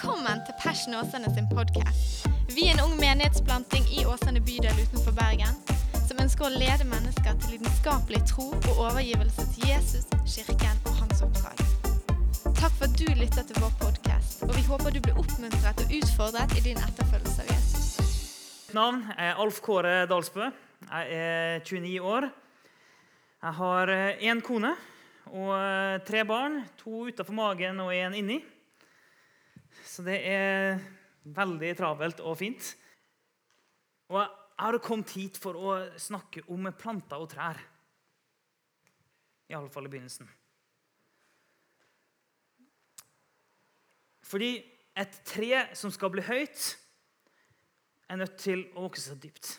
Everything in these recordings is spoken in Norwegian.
Velkommen til Passion Åsane sin podkast. Vi er en ung menighetsplanting i Åsane bydel utenfor Bergen som ønsker å lede mennesker til lidenskapelig tro og overgivelse til Jesus, kirken og hans oppdrag. Takk for at du lytter til vår podkast, og vi håper du blir oppmuntret og utfordret i din etterfølgelse av Jesus. Mitt navn er Alf Kåre Dalsbø. Jeg er 29 år. Jeg har én kone og eh, tre barn. To utenfor magen og én inni. Så det er veldig travelt og fint. Og jeg har kommet hit for å snakke om planter og trær. I alle fall i begynnelsen. Fordi et tre som skal bli høyt, er nødt til å vokse seg dypt.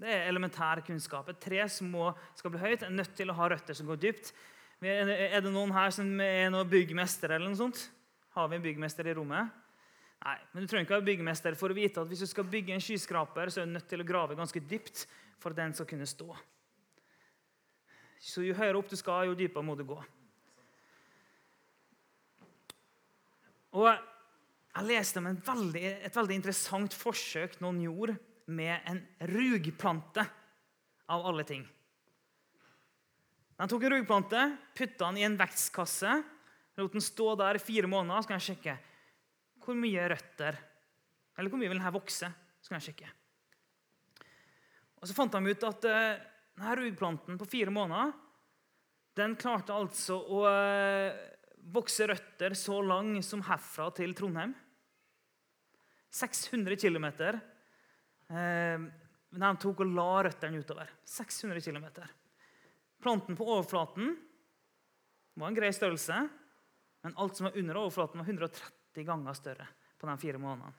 Det er elementær kunnskap. Et tre som må, skal bli høyt, er nødt til å ha røtter som går dypt. Er det noen her som er noen byggmester? eller noe sånt? Har vi en byggmester i rommet? Nei, men Du trenger ikke være byggmester for å vite at hvis du skal bygge en skyskraper, så er du nødt til å grave ganske dypt for at den skal kunne stå. Så Jo høyere opp du skal, jo dypere må du gå. Og Jeg leste om veldig, et veldig interessant forsøk noen gjorde med en rugplante, av alle ting. De tok en rugplante, putta den i en vekstkasse, lot den stå der i fire måneder. Så kan jeg sjekke hvor mye røtter Eller hvor mye vil denne vokse. Så kan jeg sjekke. Og Så fant de ut at uh, denne rugplanten på fire måneder den klarte altså å uh, vokse røtter så lang som herfra til Trondheim. 600 km. De tok og la røttene utover. 600 km. Planten på overflaten var en grei størrelse, men alt som var under overflaten, var 130 ganger større på de fire månedene.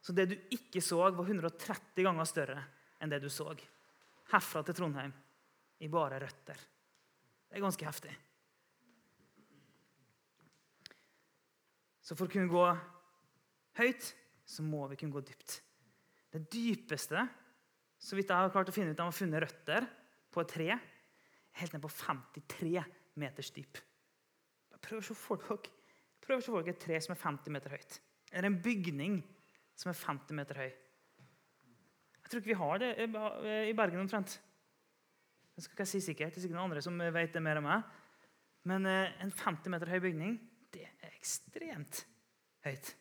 Så det du ikke så, var 130 ganger større enn det du så. Herfra til Trondheim i bare røtter. Det er ganske heftig. Så for å kunne gå høyt, så må vi kunne gå dypt. Det dypeste så vidt jeg har klart å finne ut, de har funnet røtter på et tre helt ned på 53 meters dyp. Prøv å se for dere, et tre som er 50 meter høyt. Eller en bygning som er 50 meter høy. Jeg tror ikke vi har det i Bergen omtrent. Det skal ikke jeg si sikkert. Det er sikkert noen andre som vet det mer enn meg. Men eh, en 50 meter høy bygning, det er ekstremt høyt.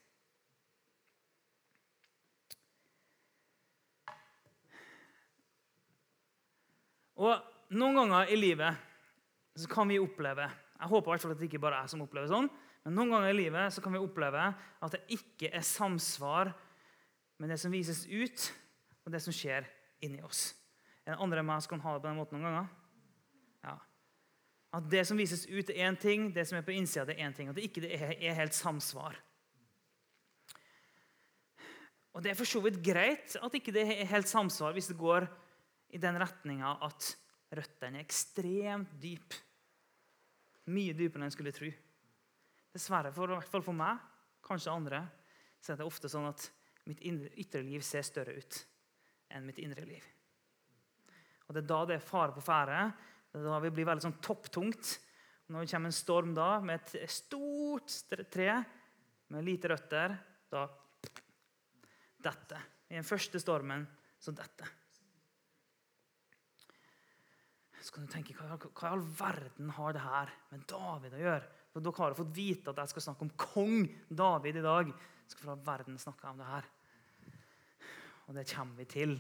Og Noen ganger i livet så kan vi oppleve jeg håper i hvert fall at det ikke bare er jeg som opplever sånn, men noen ganger i livet så kan vi oppleve at det ikke er samsvar med det som vises ut, og det som skjer inni oss. Er det andre enn meg som kan ha det på den måten noen ganger? Ja. At det som vises ut, er én ting, det som er på innsida, er én ting. At det ikke er helt samsvar. Og Det er for så vidt greit at ikke det er helt samsvar hvis det går i den retninga at røttene er ekstremt dype. Mye dypere enn jeg skulle tro. Dessverre, for, i hvert fall for meg, kanskje andre, så er det ofte sånn at mitt ytre liv ser større ut enn mitt indre liv. Og Det er da det er fare på ferde. Det er da vi blir veldig sånn topptungt. Når det kommer en storm da, med et stort tre med lite røtter, da detter. I den første stormen så detter. Så kan du tenke, hva, i all verden har det her med David å gjøre? For Dere har fått vite at jeg skal snakke om kong David i dag. Jeg skal fra verden snakke om det her. Og det kommer vi til.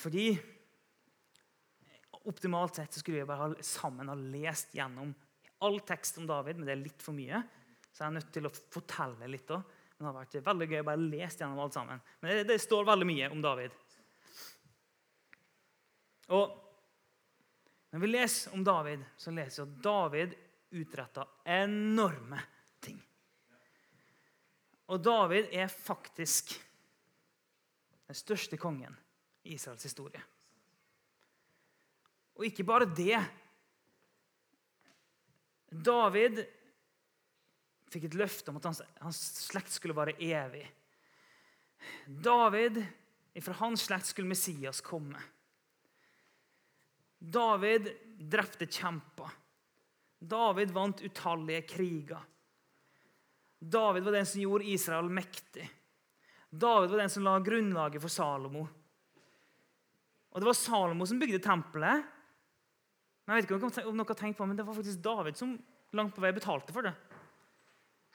Fordi optimalt sett så skulle vi bare ha, sammen ha lest gjennom all tekst om David, men det er litt for mye. Så jeg er nødt til å fortelle litt òg. Men det har vært veldig gøy å bare lese gjennom alt sammen. Men det, det står veldig mye om David. Og Når vi leser om David, så leser vi at David utretta enorme ting. Og David er faktisk den største kongen i Israels historie. Og ikke bare det. David fikk et løfte om at hans, hans slekt skulle være evig. David, Fra hans slekt skulle Messias komme. David drepte kjemper. David vant utallige kriger. David var den som gjorde Israel mektig. David var den som la grunnlaget for Salomo. Og Det var Salomo som bygde tempelet. Men jeg vet ikke om dere har tenkt på, men Det var faktisk David som langt på vei betalte for det.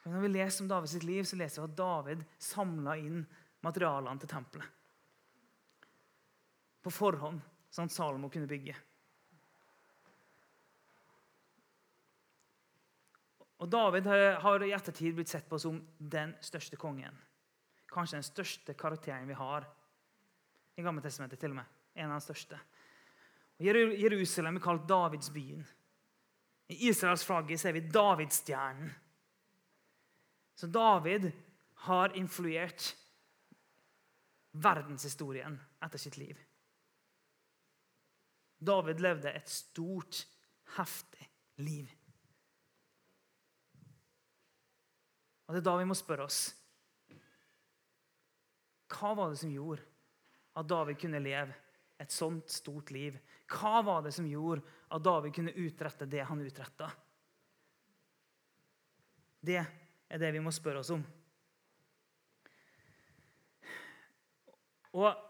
Men når vi leser om Davids liv, så leser vi at David samla inn materialene til tempelet. På forhånd, sånn at Salomo kunne bygge. Og David har i ettertid blitt sett på som den største kongen. Kanskje den største karakteren vi har i Gamle testamentet. til og med. En av de største. Og Jerusalem er kalt Davidsbyen. I Israels flagget ser vi Davidsstjernen. Så David har influert verdenshistorien etter sitt liv. David levde et stort, heftig liv. Og Det er da vi må spørre oss Hva var det som gjorde at David kunne leve et sånt stort liv? Hva var det som gjorde at David kunne utrette det han utretta? Det er det vi må spørre oss om. Og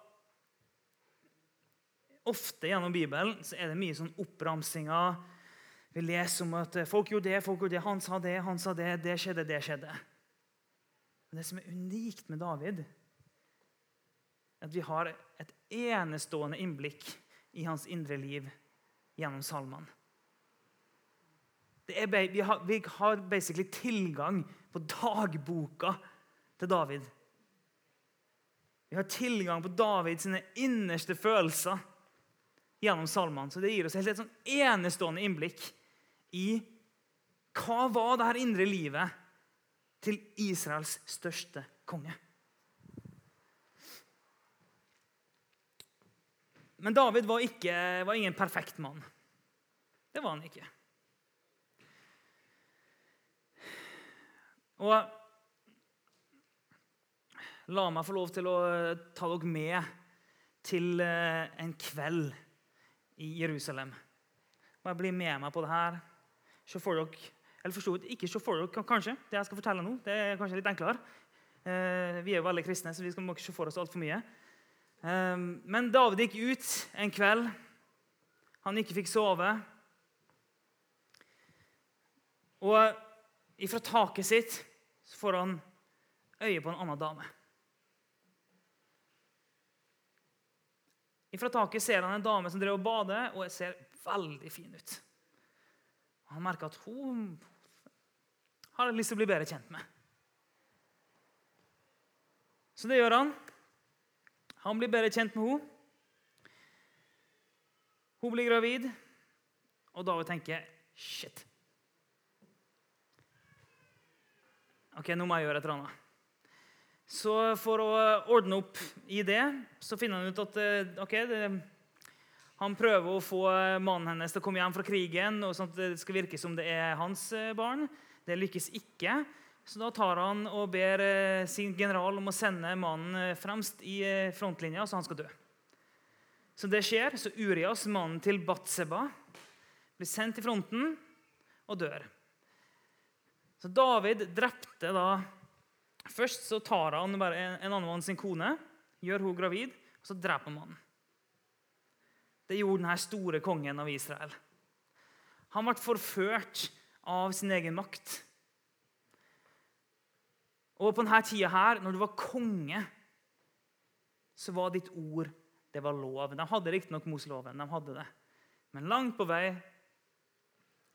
Ofte gjennom Bibelen så er det mye sånn oppramsinger. Vi leser om at folk gjorde det, folk gjorde det, han sa det, han sa det, det skjedde, det skjedde. Men det som er unikt med David, er at vi har et enestående innblikk i hans indre liv gjennom salmene. Vi, har, vi har basically tilgang på dagboka til David. Vi har tilgang på Davids innerste følelser gjennom salmene. Så det gir oss et sånn enestående innblikk i hva var det her indre livet til Israels største konge. Men David var, ikke, var ingen perfekt mann. Det var han ikke. Og la meg få lov til å ta dere med til eh, en kveld i Jerusalem. Og jeg blir med meg på det her. Se for dere, eller forstod, ikke se for dere, kanskje, det jeg skal fortelle nå. Det er kanskje litt enklere. Eh, vi er jo veldig kristne, så vi skal ikke se for oss altfor mye. Men David gikk ut en kveld. Han ikke fikk sove. Og ifra taket sitt så får han øye på en annen dame. Ifra taket ser han en dame som drev og bader, og ser veldig fin ut. Han merker at hun har lyst til å bli bedre kjent med. Så det gjør han. Han blir bedre kjent med henne. Hun blir gravid, og David tenker shit. Ok, nå må jeg gjøre et eller annet. Så for å ordne opp i det, så finner han ut at eh, ok, det, han prøver å få mannen hennes til å komme hjem fra krigen, og sånn at det skal virke som det er hans eh, barn. Det lykkes ikke. Så da tar han og ber eh, sin general om å sende mannen fremst i frontlinja, så han skal dø. Så det skjer. Så Urias, mannen til Batseba, blir sendt til fronten og dør. Så David drepte da Først så tar han bare en, en annen mann sin kone, gjør hun gravid, og så dreper mannen. Det gjorde denne store kongen av Israel. Han ble forført av sin egen makt. Og på denne tida her, når du var konge, så var ditt ord det var lov. De hadde riktignok Moseloven, de hadde det. men langt på vei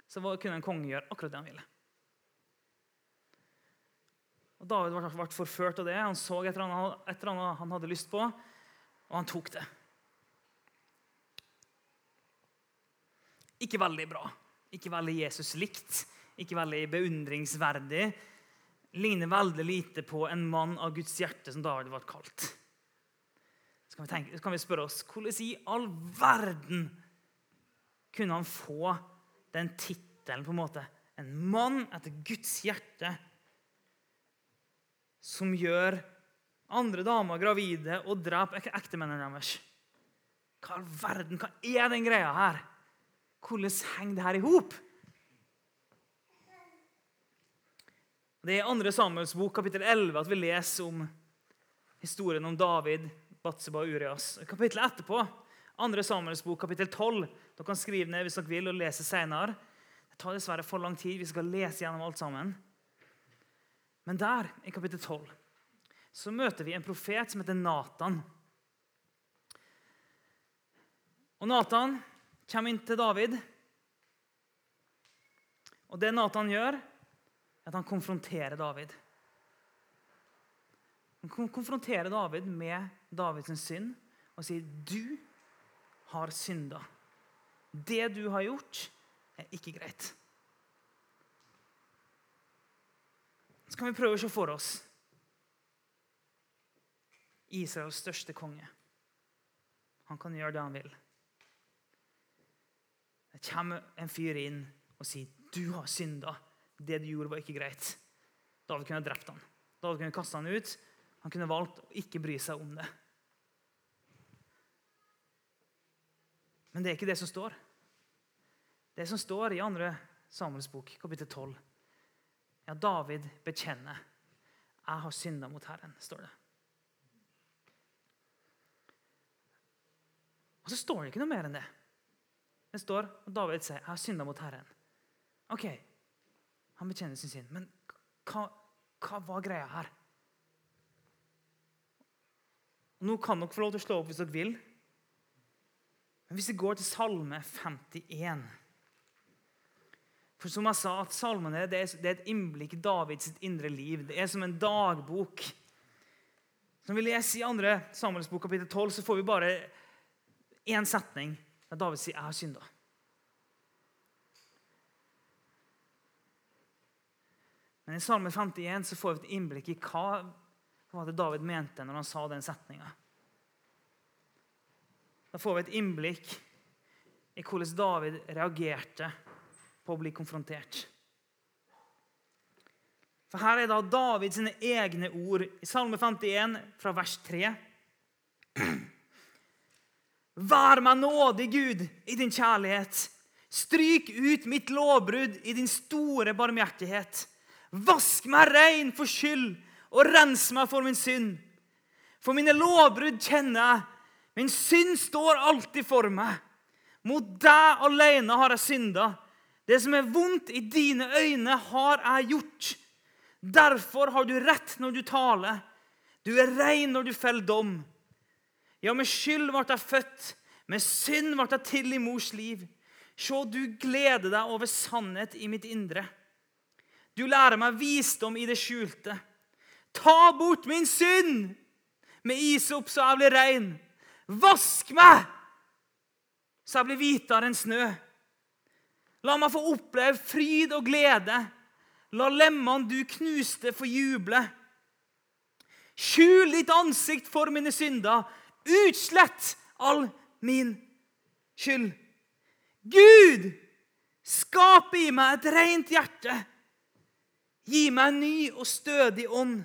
så kunne en konge gjøre akkurat det han ville. Og David ble forført av det. Han så et eller, annet, han hadde lyst på, og han tok det. Ikke veldig bra. Ikke veldig Jesus-likt. Ikke veldig beundringsverdig. Ligner veldig lite på en mann av Guds hjerte som David ble kalt. Så kan vi, tenke, så kan vi spørre oss hvordan i all verden kunne han få den tittelen? på En måte? En mann etter Guds hjerte som gjør andre damer gravide og dreper ektemennene deres. Hva i verden, hva er den greia her? Hvordan henger det her i hop? Det er i 2. Samuels bok, kapittel 11, at vi leser om historien om David, Batseba og Urias. Kapittelet etterpå, 2. Samuels bok, kapittel 12, dere kan skrive ned hvis dere vil og lese senere. Det tar dessverre for lang tid. Vi skal lese gjennom alt sammen. Men der, i kapittel 12, så møter vi en profet som heter Natan. Og Natan kommer inn til David. Og det Nathan gjør, er at han konfronterer David. Han konfronterer David med Davids synd og sier, 'Du har synda. Det du har gjort, er ikke greit.' Så kan vi prøve å se for oss Israels største konge. Han kan gjøre det han vil. Det kommer en fyr inn og sier, 'Du har synda. Det du gjorde, var ikke greit.' David kunne drept ham. David kunne kasta ham ut. Han kunne valgt å ikke bry seg om det. Men det er ikke det som står. Det som står i 2. Samuels bok, kapittel 12, er at David bekjenner 'Jeg har synda mot Herren'. står det. Og så står det ikke noe mer enn det. Det står at David sier 'Jeg har synda mot Herren'. Ok, Han bekjenner sin synd. Men hva, hva var greia her? Nå kan dere få lov til å slå opp hvis dere vil. Men hvis vi går til Salme 51 For som jeg sa, at salmene er, det er et innblikk i Davids indre liv. Det er som en dagbok. Som vi leser i 2. Samuelsbok kapittel 12, så får vi bare én setning der David sier 'Jeg har synda'. Men i Salme 51 så får vi et innblikk i hva, var det David mente når han sa den setninga. Da får vi et innblikk i hvordan David reagerte på å bli konfrontert. For Her er da Davids egne ord i Salme 51 fra vers 3. Vær meg nådig, Gud, i din kjærlighet. Stryk ut mitt lovbrudd i din store barmhjertighet. Vask meg rein for skyld og rens meg for min synd. For mine lovbrudd kjenner jeg, min synd står alltid for meg. Mot deg alene har jeg synda. Det som er vondt i dine øyne, har jeg gjort. Derfor har du rett når du taler. Du er rein når du feller dom. Ja, med skyld ble jeg født, med synd ble jeg til i mors liv. Se, du gleder deg over sannhet i mitt indre. Du lærer meg visdom i det skjulte. Ta bort min synd med isop så jeg blir rein. Vask meg så jeg blir hvitere enn snø. La meg få oppleve fryd og glede. La lemmene du knuste, få juble. Skjul ditt ansikt for mine synder. Utslett all min skyld. Gud, skap i meg et rent hjerte. Gi meg en ny og stødig ånd.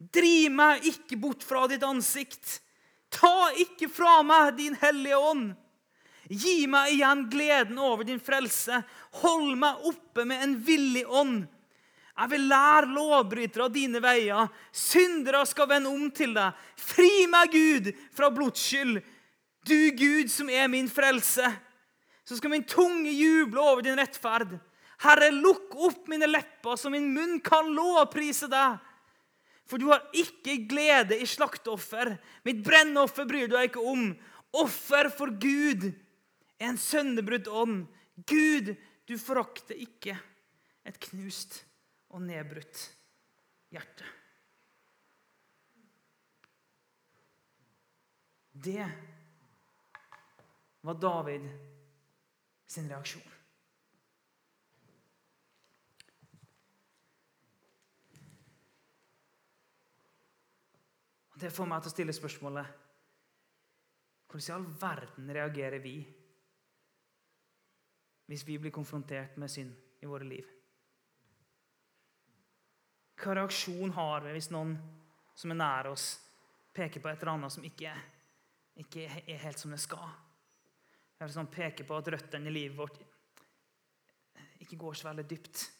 Driv meg ikke bort fra ditt ansikt. Ta ikke fra meg din hellige ånd. Gi meg igjen gleden over din frelse. Hold meg oppe med en villig ånd. Jeg vil lære lovbrytere av dine veier. Syndere skal vende om til deg. Fri meg, Gud, fra blodsskyld. Du Gud som er min frelse. Så skal min tunge juble over din rettferd. Herre, lukk opp mine lepper, så min munn kan lovprise deg. For du har ikke glede i slakteoffer. Mitt brennoffer bryr du deg ikke om. Offer for Gud er en sønderbrutt ånd. Gud, du forakter ikke et knust og nedbrutt hjerte. Det var David sin reaksjon. Det får meg til å stille spørsmålet hvordan i all verden reagerer vi hvis vi blir konfrontert med synd i våre liv? Hva reaksjon har vi hvis noen som er nær oss, peker på et eller annet som ikke, ikke er helt som det skal? Eller som peker på at røttene i livet vårt ikke går så veldig dypt.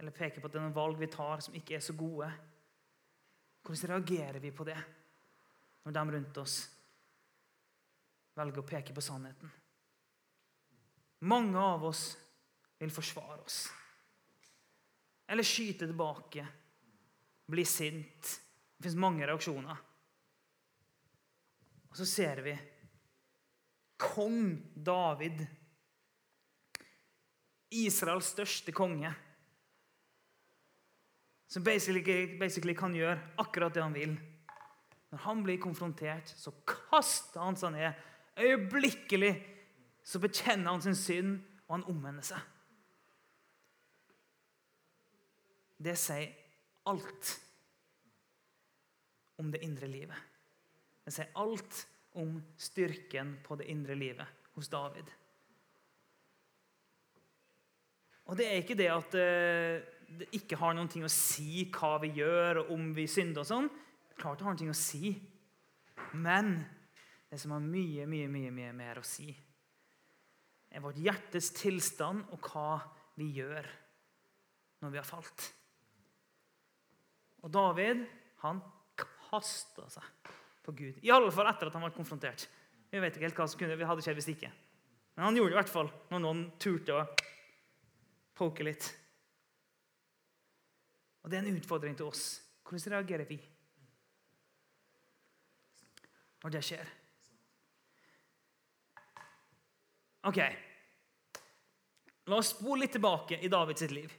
eller peker på at det er noen valg vi tar som ikke er så gode, hvordan reagerer vi på det når de rundt oss velger å peke på sannheten? Mange av oss vil forsvare oss. Eller skyte tilbake, bli sint. Det fins mange reaksjoner. Og så ser vi kong David, Israels største konge, som basically, basically kan gjøre akkurat det han vil. Når han blir konfrontert, så kaster han seg ned. Øyeblikkelig så bekjenner han sin synd, og han omvender seg. Det sier alt om det indre livet. Det sier alt om styrken på det indre livet hos David. Og det er ikke det at eh, det ikke har noen ting å si hva vi gjør, og om vi synder og sånn. Klart det har noe å si. Men det som har mye, mye, mye, mye mer å si, er vårt hjertes tilstand og hva vi gjør når vi har falt. Og David han kasta seg på Gud. I alle fall etter at han ble konfrontert. Vi vet ikke helt hva som kunne, vi hadde skjedd hvis ikke. Men han gjorde det i hvert fall når noen turte å poke litt. Og det er en utfordring til oss. Hvordan reagerer vi når det skjer? Ok. La oss spole litt tilbake i Davids liv.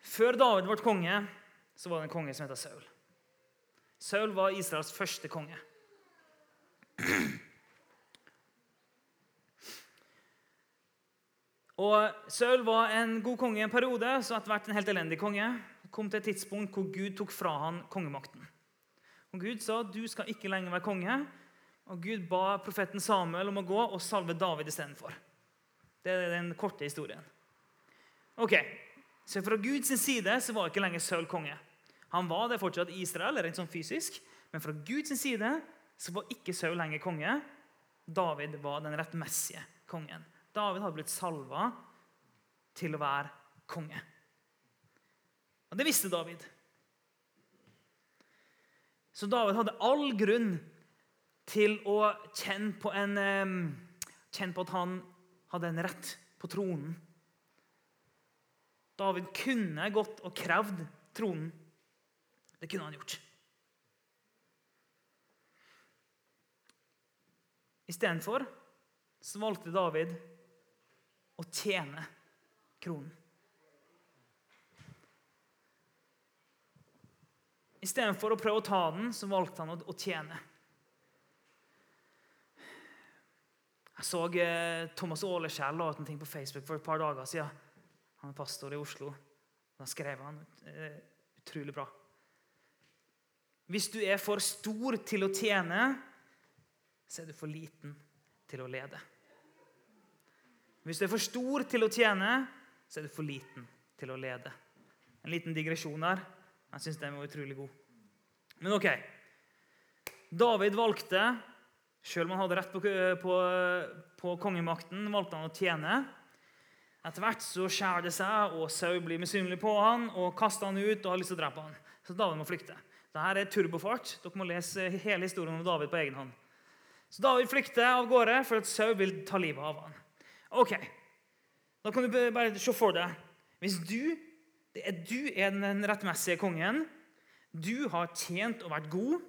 Før David ble konge, så var det en konge som het Saul. Saul var Israels første konge. Og Saul var en god konge i en periode, så etter hvert en helt elendig konge. kom til et tidspunkt hvor Gud tok fra han kongemakten. Og Gud sa du skal ikke lenger være konge. Og Gud ba profeten Samuel om å gå og salve David istedenfor. Det er den korte historien. Ok, Så fra Guds side så var ikke lenger Saul konge. Han var det fortsatt i Israel, rent sånn fysisk, men fra Guds side så var ikke Saul lenger konge. David var den rettmessige kongen. David hadde blitt salva til å være konge. Og Det visste David. Så David hadde all grunn til å kjenne på, en, kjenne på at han hadde en rett på tronen. David kunne gått og krevd tronen. Det kunne han gjort. Istedenfor valgte David å tjene kronen. Istedenfor å prøve å ta den, så valgte han å tjene. Jeg så eh, Thomas Åleskjell la ut ting på Facebook for et par dager siden. Han er pastor i Oslo. Da skrev han eh, utrolig bra. Hvis du er for stor til å tjene, så er du for liten til å lede. Hvis du er for stor til å tjene, så er du for liten til å lede. En liten digresjon her. Jeg syns den var utrolig god. Men ok. David valgte, selv om han hadde rett på, på, på kongemakten, valgte han å tjene. Etter hvert så skjærer det seg, og Sau blir misunnelig på han og kaster han ut og har lyst til å drepe han. Så David må flykte. Dette er turbofart. Dere må lese hele historien om David på egen hånd. Så David flykter av gårde for at Sau vil ta livet av han. Ok, Da kan du bare se for deg Hvis du er, du er den rettmessige kongen, du har tjent og vært god,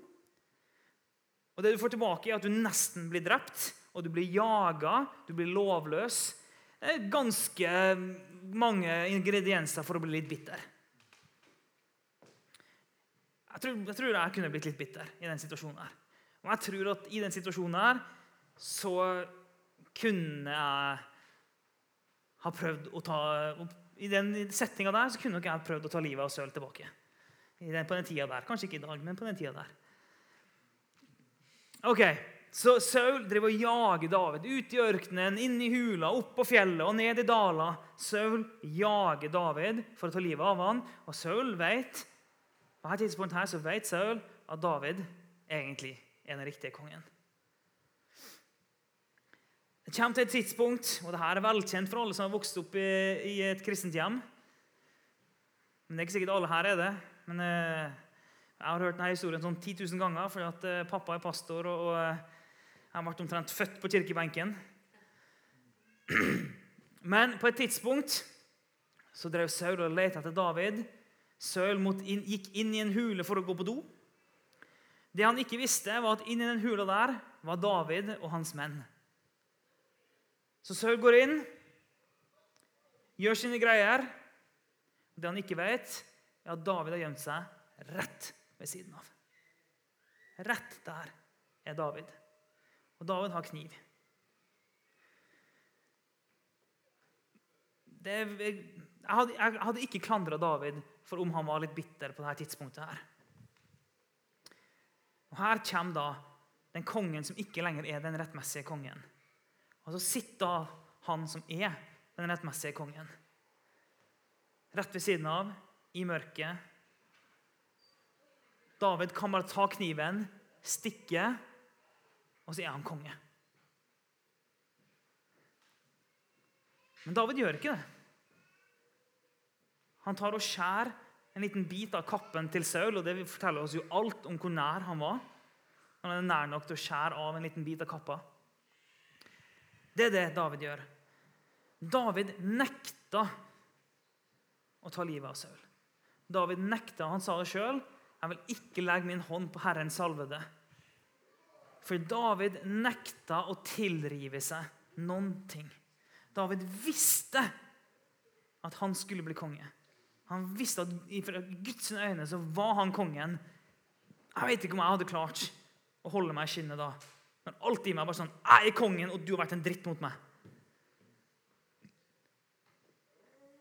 og det du får tilbake, er at du nesten blir drept, og du blir jaga, du blir lovløs Det ganske mange ingredienser for å bli litt bitter. Jeg tror, jeg tror, jeg kunne blitt litt bitter i den situasjonen. her. Og jeg tror at i den situasjonen her så kunne jeg ha prøvd å ta I den settinga der så kunne nok jeg prøvd å ta livet av Søl tilbake. Den, på den tida der. Kanskje ikke i dag, men på den tida der. Ok, Så Saul driver og jager David ut i ørkenen, inn i hula, opp på fjellet og ned i dala. Saul jager David for å ta livet av han, og Saul vet på dette tidspunktet her så vet Saul at David egentlig er den riktige kongen. Det kommer til et tidspunkt, og det her er velkjent for alle som har vokst opp i, i et kristent hjem. Men det er ikke sikkert alle her er det. Men eh, jeg har hørt denne historien sånn 10 000 ganger fordi at eh, pappa er pastor, og, og jeg ble omtrent født på kirkebenken. Men på et tidspunkt så drev Saul og lette etter David. Saul gikk inn i en hule for å gå på do. Det han ikke visste, var at inni den hula der var David og hans menn. Så Saul går inn, gjør sine greier. Det han ikke vet, er at David har gjemt seg rett ved siden av. Rett der er David. Og David har kniv. Det, jeg, hadde, jeg, hadde, ikke klandra David for om han var litt bitter på dette tidspunktet. her. Og Her kommer da den kongen som ikke lenger er den rettmessige kongen. Og så sitter da han som er den rettmessige kongen. Rett ved siden av, i mørket. David kan bare ta kniven, stikke, og så er han konge. Men David gjør ikke det. Han tar og skjærer en liten bit av kappen til Saul, og det forteller oss jo alt om hvor nær han var. Han er nær nok til å skjære av en liten bit av kappa. Det er det David gjør. David nekta å ta livet av Saul. David nekta, han sa det sjøl, jeg vil ikke legge min hånd på Herrens salvede. For David nekta å tilrive seg noen ting. David visste at han skulle bli konge. Han visste at i Guds øyne så var han kongen. Jeg vet ikke om jeg hadde klart å holde meg i skinnet da. Men alt i meg bare sånn Jeg er kongen, og du har vært en dritt mot meg.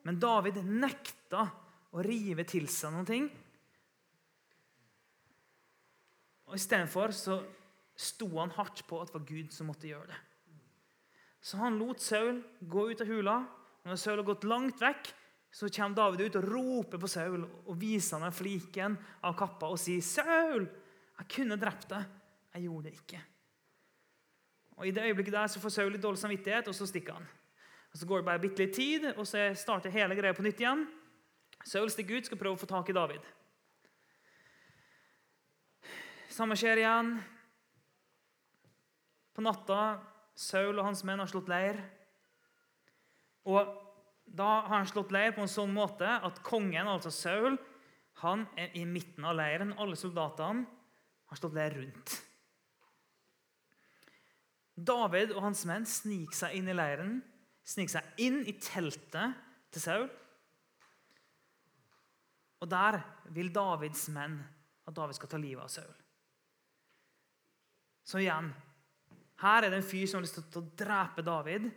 Men David nekta å rive til seg noen ting. Og Istedenfor så sto han hardt på at det var Gud som måtte gjøre det. Så han lot Saul gå ut av hula. Når Saul har gått langt vekk, så kommer David ut og roper på Saul og viser ham fliken av kappa og sier, 'Saul, jeg kunne drept deg. Jeg gjorde det ikke.' Og I det øyeblikket der så får Saul litt dårlig samvittighet, og så stikker han. Og Så går det bare bitte litt tid, og så starter hele greia på nytt igjen. Saul stikker ut, skal prøve å få tak i David. Samme skjer igjen. Natta Saul og hans menn har slått leir. Og da har han slått leir på en sånn måte at kongen, altså Saul, han er i midten av leiren. Alle soldatene har slått leir rundt. David og hans menn sniker seg inn i leiren, sniker seg inn i teltet til Saul. Og der vil Davids menn at David skal ta livet av Saul. Så igjen her er det en fyr som har lyst til å drepe David.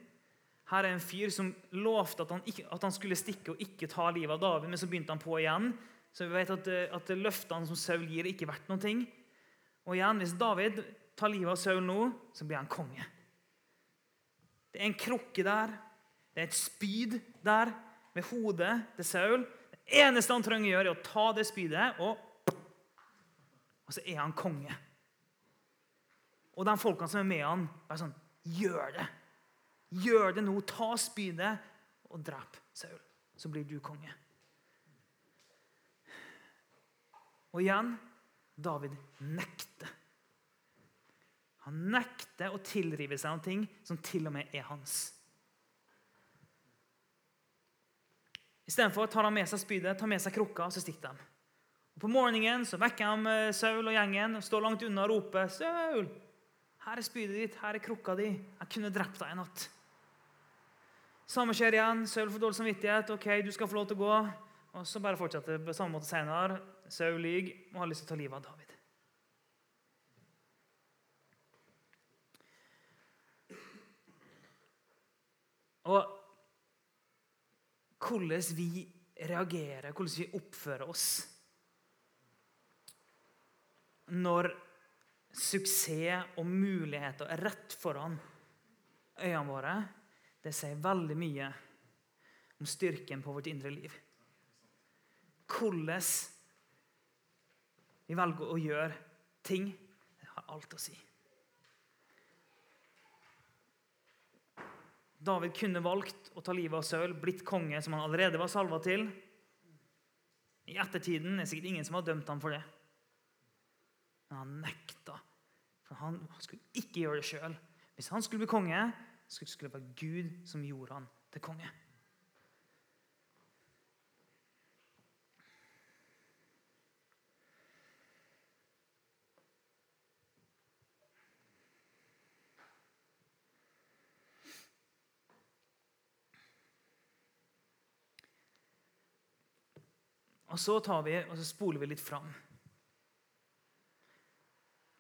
Her er en fyr som lovte at han, at han skulle stikke og ikke ta livet av David, men så begynte han på igjen. Så vi vet at, at løftene som Saul gir, er ikke verdt noe. Og igjen, Hvis David tar livet av Saul nå, så blir han konge. Det er en krukke der. Det er et spyd der med hodet til Saul. Det eneste han trenger å gjøre, er å ta det spydet, og, og så er han konge. Og de folkene som er med han, er sånn Gjør det! Gjør det nå! Ta spydet og drep Saul. Så blir du konge. Og igjen David nekter. Han nekter å tilrive seg noe som til og med er hans. Istedenfor tar han med seg spydet, tar med seg krukka, så stikker de. Og på morgenen så vekker han eh, Saul og gjengen og står langt unna og roper 'Saul, her er spydet ditt, her er krukka di. Jeg kunne drept deg i natt.' Samme skjer igjen. Saul får dårlig samvittighet. 'Ok, du skal få lov til å gå.' Og så bare fortsetter på samme måte senere. Saul lyver og har lyst til å ta livet av David. Og hvordan vi reagerer, hvordan vi oppfører oss når suksess og muligheter er rett foran øynene våre, det sier veldig mye om styrken på vårt indre liv. Hvordan vi velger å gjøre ting, det har alt å si. David kunne valgt å ta livet av Saul, blitt konge, som han allerede var salva til. I ettertiden er det sikkert ingen som har dømt ham for det. Men han nekta. For han skulle ikke gjøre det sjøl. Hvis han skulle bli konge, skulle det være Gud som gjorde han til konge. Og så tar vi, og så spoler vi litt fram.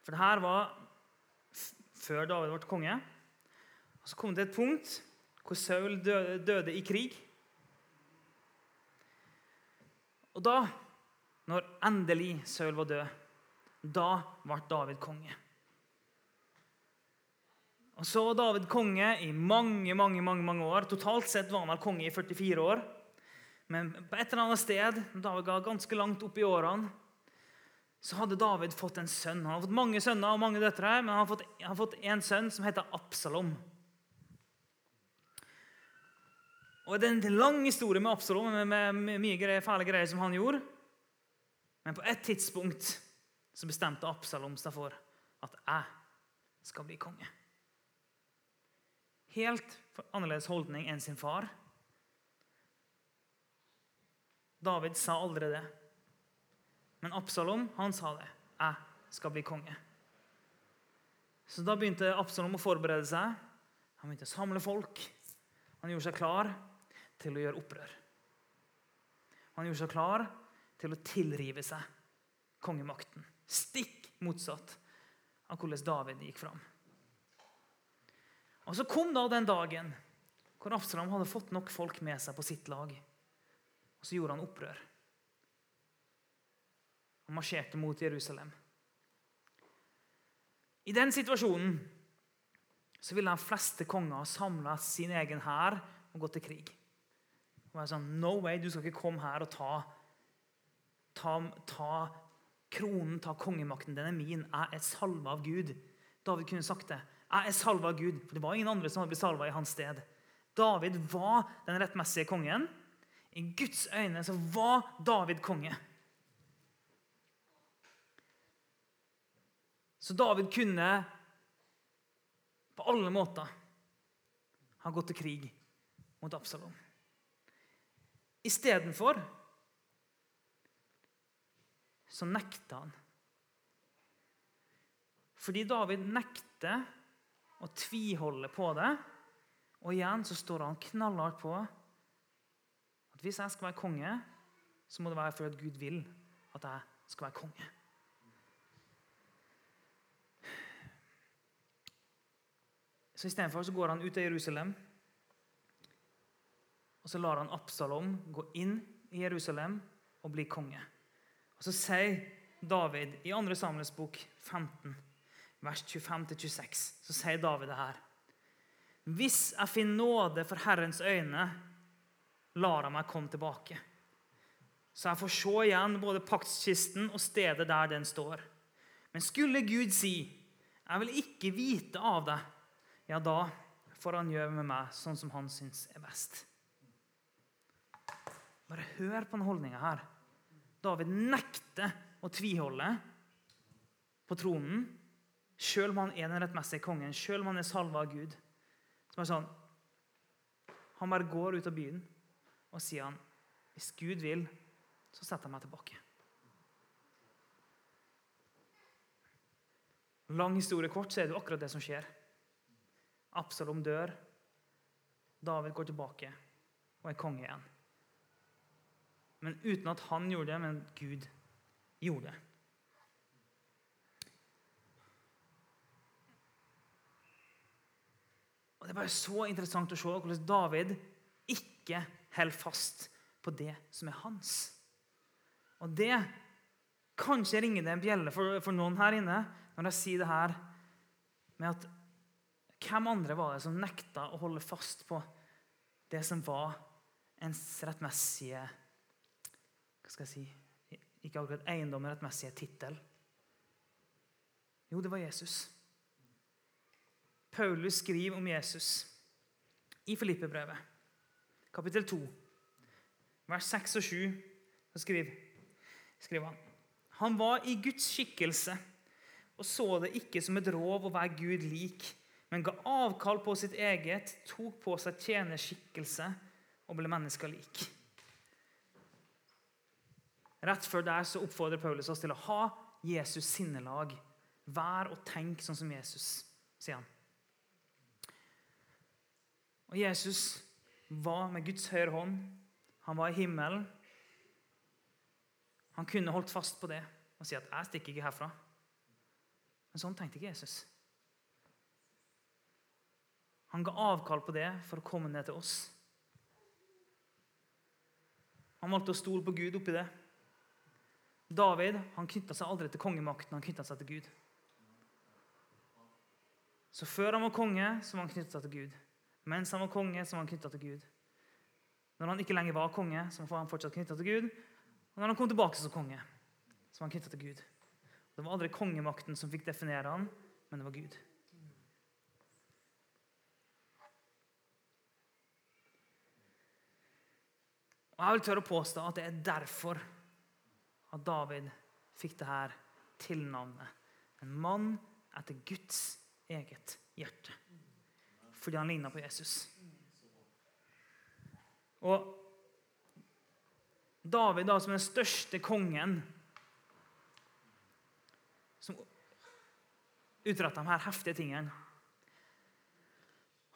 For det her var før David ble konge. Og Så kom det et punkt hvor Saul døde, døde i krig. Og da, når endelig Saul var død, da ble David konge. Og Så var David konge i mange mange, mange, mange år. Totalt sett var han konge i 44 år. Men på et eller annet sted, David var ganske langt opp i årene, så hadde David fått en sønn. Han har fått mange sønner og mange døtre, men han har fått, han en sønn som heter Absalom. Og Det er en lang historie med Absalom, med mye greier, fæle greier som han gjorde. Men på et tidspunkt så bestemte Absalom seg for at jeg skal bli konge. Helt annerledes holdning enn sin far. David sa aldri det. Men Absalom han sa det. 'Jeg skal bli konge'. Så Da begynte Absalom å forberede seg. Han begynte å samle folk. Han gjorde seg klar til å gjøre opprør. Han gjorde seg klar til å tilrive seg kongemakten. Stikk motsatt av hvordan David gikk fram. Og Så kom da den dagen hvor Absalom hadde fått nok folk med seg på sitt lag. Og så gjorde han opprør. Han marsjerte mot Jerusalem. I den situasjonen så ville de fleste konger samla sin egen hær og gå til krig. Og være sånn, No way, du skal ikke komme her og ta, ta, ta kronen, ta kongemakten. Den er min. Jeg er salva av Gud. David kunne sagt det. Jeg er salva av Gud. For det var ingen andre som hadde blitt salva i hans sted. David var den rettmessige kongen. I Guds øyne så var David konge. Så David kunne på alle måter ha gått til krig mot Absalom. Istedenfor så nekta han. Fordi David nekter å tviholde på det. Og igjen så står han knallhardt på at hvis jeg skal være konge, så må det være fordi Gud vil at jeg skal være konge. Så Istedenfor går han ut av Jerusalem. Og så lar han Absalom gå inn i Jerusalem og bli konge. Og Så sier David i 2. Samuels bok 15, vers 25-26, så sier David det her. Hvis jeg finner nåde for Herrens øyne, lar han meg komme tilbake. Så jeg får se igjen både paktskisten og stedet der den står. Men skulle Gud si, 'Jeg vil ikke vite av deg', ja, da får han gjøre med meg sånn som han syns er best. Bare hør på denne holdninga her. David nekter å tviholde på tronen, sjøl om han er den rettmessige kongen, sjøl om han er salva av Gud. Som er sånn, Han bare går ut av byen og sier han, hvis Gud vil, så setter jeg meg tilbake. Lang historie kort, så er det jo akkurat det som skjer. Absalom dør. David går tilbake og er konge igjen. Men uten at han gjorde det, men Gud gjorde det. Og Det er bare så interessant å se hvordan David ikke holder fast på det som er hans. Og det Kanskje ringer det en bjelle for, for noen her inne når jeg sier det her med at hvem andre var det som nekta å holde fast på det som var ens rettmessige Hva skal jeg si Ikke akkurat eiendom, rettmessige tittel. Jo, det var Jesus. Paulus skriver om Jesus I Filippebrevet, kapittel 2, vers 6 og 7, så skriver, skriver han Han var i Guds skikkelse og så det ikke som et rov å være Gud lik, men ga avkall på sitt eget, tok på seg tjenerskikkelse og ble mennesker lik. Rett før der så oppfordrer Paulus oss til å ha Jesus' sinnelag. Vær og tenk sånn som Jesus, sier han. Og Jesus var med Guds høyre hånd. Han var i himmelen. Han kunne holdt fast på det og si at 'jeg stikker ikke herfra'. Men sånn tenkte ikke Jesus. Han ga avkall på det for å komme ned til oss. Han valgte å stole på Gud oppi det. David han knytta seg aldri til kongemakten, han knytta seg til Gud. Så før han var konge, så var han knytta til Gud. Mens han var konge, så var han knytta til Gud. Når han ikke lenger var konge, så var han fortsatt knytta til Gud. Og når han kom tilbake som konge, så var han knytta til Gud. Det var aldri kongemakten som fikk definere han, men det var Gud. Og Jeg vil tørre å påstå at det er derfor at David fikk det her tilnavnet. En mann etter Guds eget hjerte. Fordi han ligna på Jesus. Og David, da, som den største kongen som utretta de her heftige tingene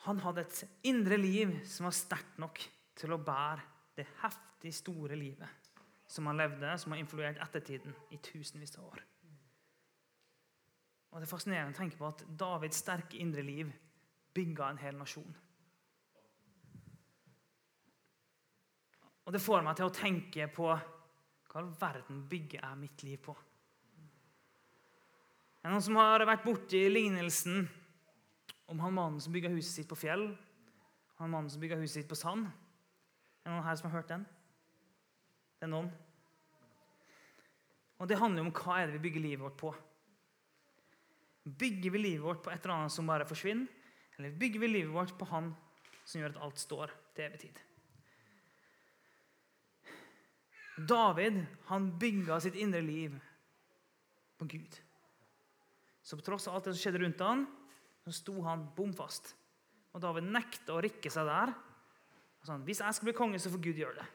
Han hadde et indre liv som var sterkt nok til å bære det heftig store livet som han levde, som har influert ettertiden i tusenvis av år. Og Det er fascinerende å tenke på at Davids sterke indre liv bygga en hel nasjon. Og Det får meg til å tenke på hva verden bygger jeg mitt liv på? Er noen som har vært borti lignelsen om han mannen som bygga huset sitt på fjell, han mannen som bygga huset sitt på sand? Er det noen her som har hørt den? Det er noen. Og Det handler om hva er det vi bygger livet vårt på. Bygger vi livet vårt på et eller annet som bare forsvinner, eller bygger vi livet vårt på Han som gjør at alt står til evig tid? David han bygga sitt indre liv på Gud. Så på tross av alt det som skjedde rundt han, så sto han bom fast. Og David nekta å rikke seg der. Sånn, hvis jeg skal bli konge, så får Gud gjøre det.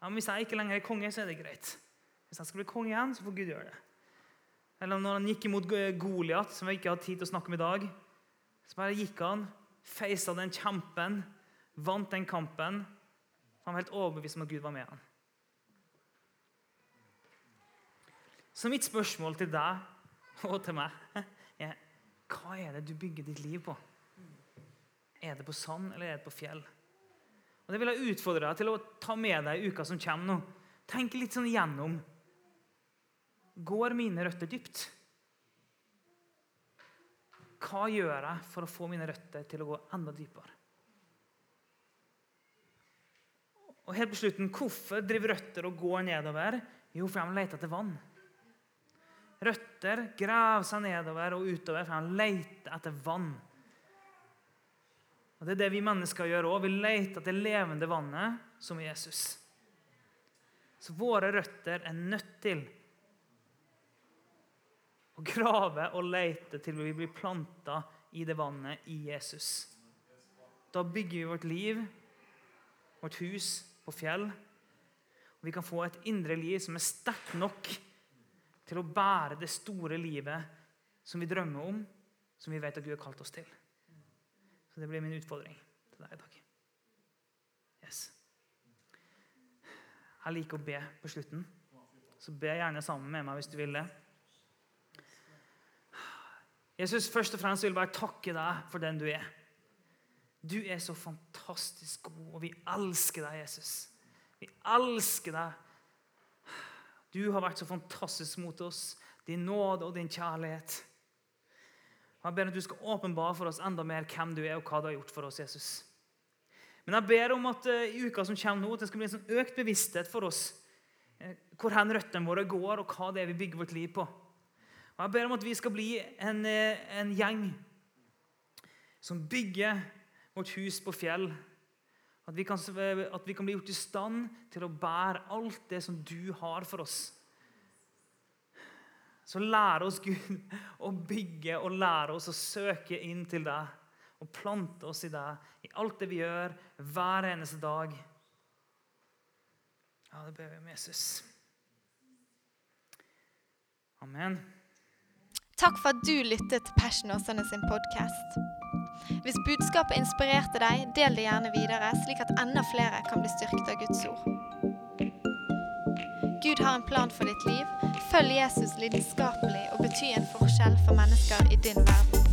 Ja, men Hvis jeg ikke lenger er konge, så er det greit. Hvis jeg skal bli konge igjen, så får Gud gjøre det. Eller når han gikk imot Goliat, som vi ikke har tid til å snakke om i dag, så bare gikk han, feisa den kjempen, vant den kampen. Han var helt overbevist om at Gud var med han. Så mitt spørsmål til deg og til meg er hva er det du bygger ditt liv på? Er det på sand, eller er det på fjell? Og Det vil jeg utfordre deg til å ta med deg i uka som kommer. nå. Tenk litt sånn gjennom. Går mine røtter dypt? Hva gjør jeg for å få mine røtter til å gå enda dypere? Og helt på slutten, Hvorfor driver røtter og går nedover? Jo, for de leter etter vann. Røtter graver seg nedover og utover, for de leter etter vann. Og Det er det vi mennesker gjør òg. Vi leter etter levende vannet, som Jesus. Så våre røtter er nødt til å grave og lete til vi blir planta i det vannet i Jesus. Da bygger vi vårt liv, vårt hus, på fjell. Og vi kan få et indre liv som er sterkt nok til å bære det store livet som vi drømmer om, som vi vet at Gud har kalt oss til. Så det blir min utfordring til deg i dag. Yes. Jeg liker å be på slutten, så be gjerne sammen med meg hvis du vil det. Jesus, først og fremst vil jeg bare takke deg for den du er. Du er så fantastisk god, og vi elsker deg, Jesus. Vi elsker deg. Du har vært så fantastisk mot oss. Din nåde og din kjærlighet. Jeg ber at du skal åpenbare for oss enda mer hvem du er, og hva du har gjort for oss, Jesus. Men jeg ber om at uh, i uka som kommer nå, at det skal bli en sånn økt bevissthet for oss uh, hvor hen røttene våre går, og hva det er vi bygger vårt liv på. Og Jeg ber om at vi skal bli en, uh, en gjeng som bygger vårt hus på fjell. At vi, kan, at vi kan bli gjort i stand til å bære alt det som du har for oss. Så lære oss, Gud, å bygge og lære oss å søke inn til deg. Og plante oss i deg i alt det vi gjør, hver eneste dag. Ja, det ber vi om Jesus. Amen. Takk for at du lyttet til Passion Åsane sin podkast. Hvis budskapet inspirerte deg, del det gjerne videre, slik at enda flere kan bli styrket av Guds ord. Gud har en plan for ditt liv. Følg Jesus lidenskapelig og bety en forskjell for mennesker i din verden.